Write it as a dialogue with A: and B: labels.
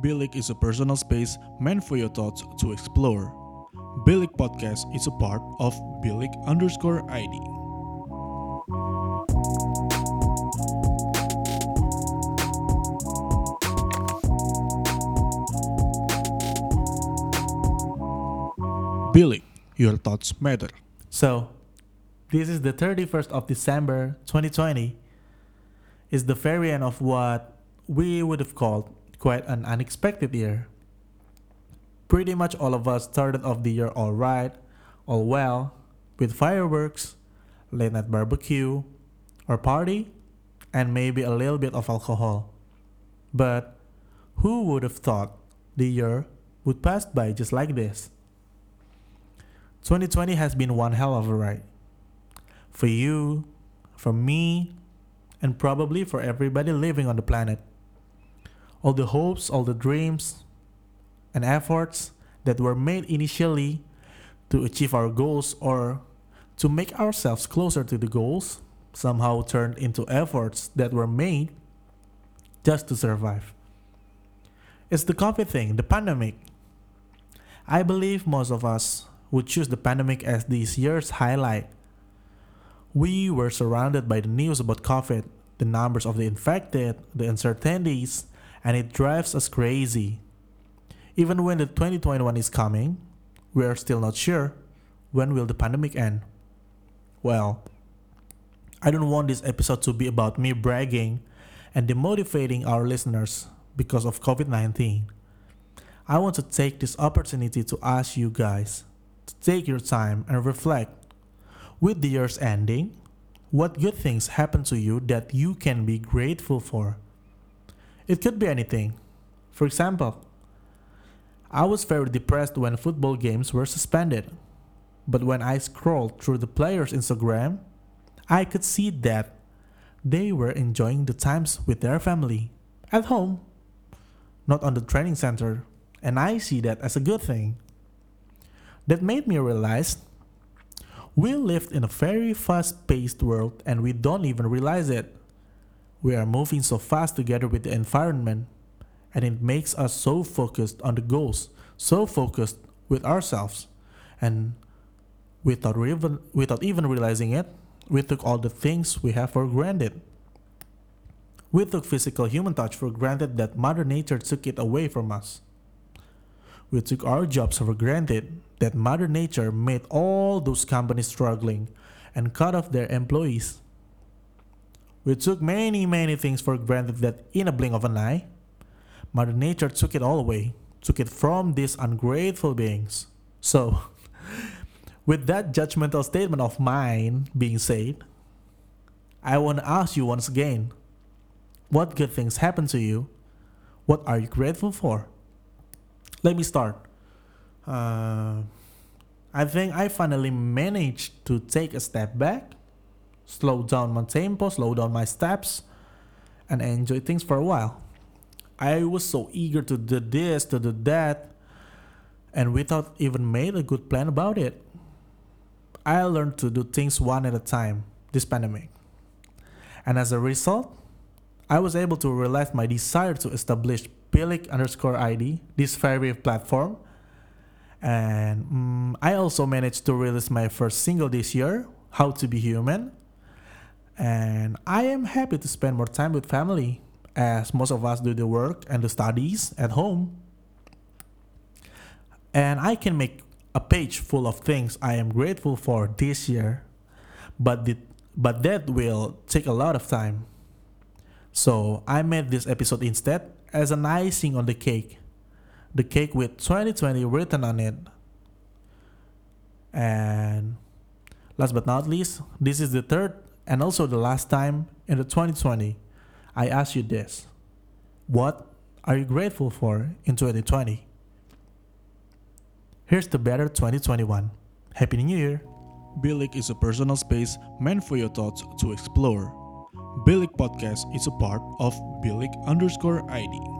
A: Bilik is a personal space meant for your thoughts to explore. Bilik Podcast is a part of Bilik underscore ID. Bilik, your thoughts matter.
B: So, this is the 31st of December 2020. Is the very end of what we would have called quite an unexpected year. Pretty much all of us started off the year all right, all well, with fireworks, late night barbecue, or party, and maybe a little bit of alcohol. But who would have thought the year would pass by just like this? 2020 has been one hell of a ride. For you, for me, and probably for everybody living on the planet. All the hopes, all the dreams, and efforts that were made initially to achieve our goals or to make ourselves closer to the goals somehow turned into efforts that were made just to survive. It's the COVID thing, the pandemic. I believe most of us would choose the pandemic as this year's highlight. We were surrounded by the news about COVID, the numbers of the infected, the uncertainties, and it drives us crazy. Even when the 2021 is coming, we are still not sure when will the pandemic end. Well, I don't want this episode to be about me bragging and demotivating our listeners because of COVID-19. I want to take this opportunity to ask you guys to take your time and reflect. With the year's ending, what good things happened to you that you can be grateful for? It could be anything. For example, I was very depressed when football games were suspended. But when I scrolled through the players' Instagram, I could see that they were enjoying the times with their family at home, not on the training center, and I see that as a good thing. That made me realize we live in a very fast paced world and we don't even realize it. We are moving so fast together with the environment, and it makes us so focused on the goals, so focused with ourselves. And without even, without even realizing it, we took all the things we have for granted. We took physical human touch for granted that Mother Nature took it away from us. We took our jobs for granted that Mother Nature made all those companies struggling and cut off their employees. We took many, many things for granted that in a blink of an eye, Mother Nature took it all away, took it from these ungrateful beings. So, with that judgmental statement of mine being said, I want to ask you once again what good things happened to you? What are you grateful for? Let me start. Uh, I think I finally managed to take a step back, slow down my tempo, slow down my steps, and enjoy things for a while. I was so eager to do this, to do that, and without even made a good plan about it. I learned to do things one at a time this pandemic. And as a result, I was able to realize my desire to establish Bilik underscore ID, this very platform. And mm, I also managed to release my first single this year, How to Be Human. And I am happy to spend more time with family, as most of us do the work and the studies at home. And I can make a page full of things I am grateful for this year, but, the, but that will take a lot of time. So I made this episode instead as an icing on the cake. The cake with 2020 written on it. And last but not least, this is the third and also the last time in the 2020 I asked you this. What are you grateful for in 2020? Here's the better 2021. Happy New Year!
A: Bilik is a personal space meant for your thoughts to explore. Bilik Podcast is a part of Bilik underscore ID.